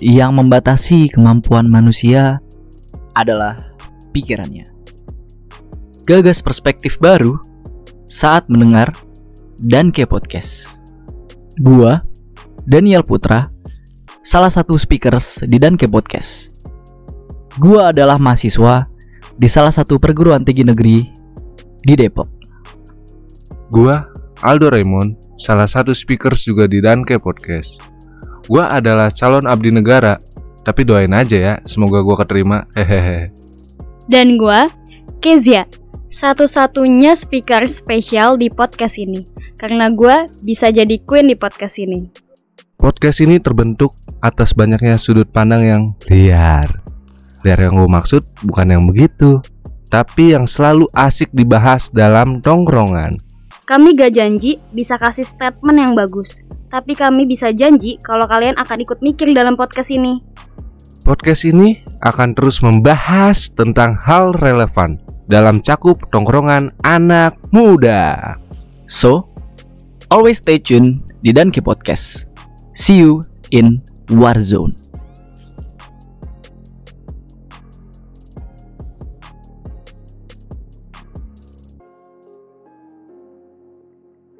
yang membatasi kemampuan manusia adalah pikirannya. Gagas perspektif baru saat mendengar dan ke podcast. Gua, Daniel Putra, salah satu speakers di Danke Podcast. Gua adalah mahasiswa di salah satu perguruan tinggi negeri di Depok. Gua Aldo Raymond, salah satu speakers juga di Danke Podcast. Gua adalah calon abdi negara, tapi doain aja ya, semoga gua keterima. Hehehe. Dan gua, Kezia, satu-satunya speaker spesial di podcast ini. Karena gua bisa jadi queen di podcast ini. Podcast ini terbentuk atas banyaknya sudut pandang yang liar. Liar yang gue maksud bukan yang begitu, tapi yang selalu asik dibahas dalam tongkrongan. Kami gak janji bisa kasih statement yang bagus, tapi kami bisa janji kalau kalian akan ikut mikir dalam podcast ini. Podcast ini akan terus membahas tentang hal relevan dalam cakup tongkrongan anak muda. So, always stay tune di Danke Podcast. See you in Warzone.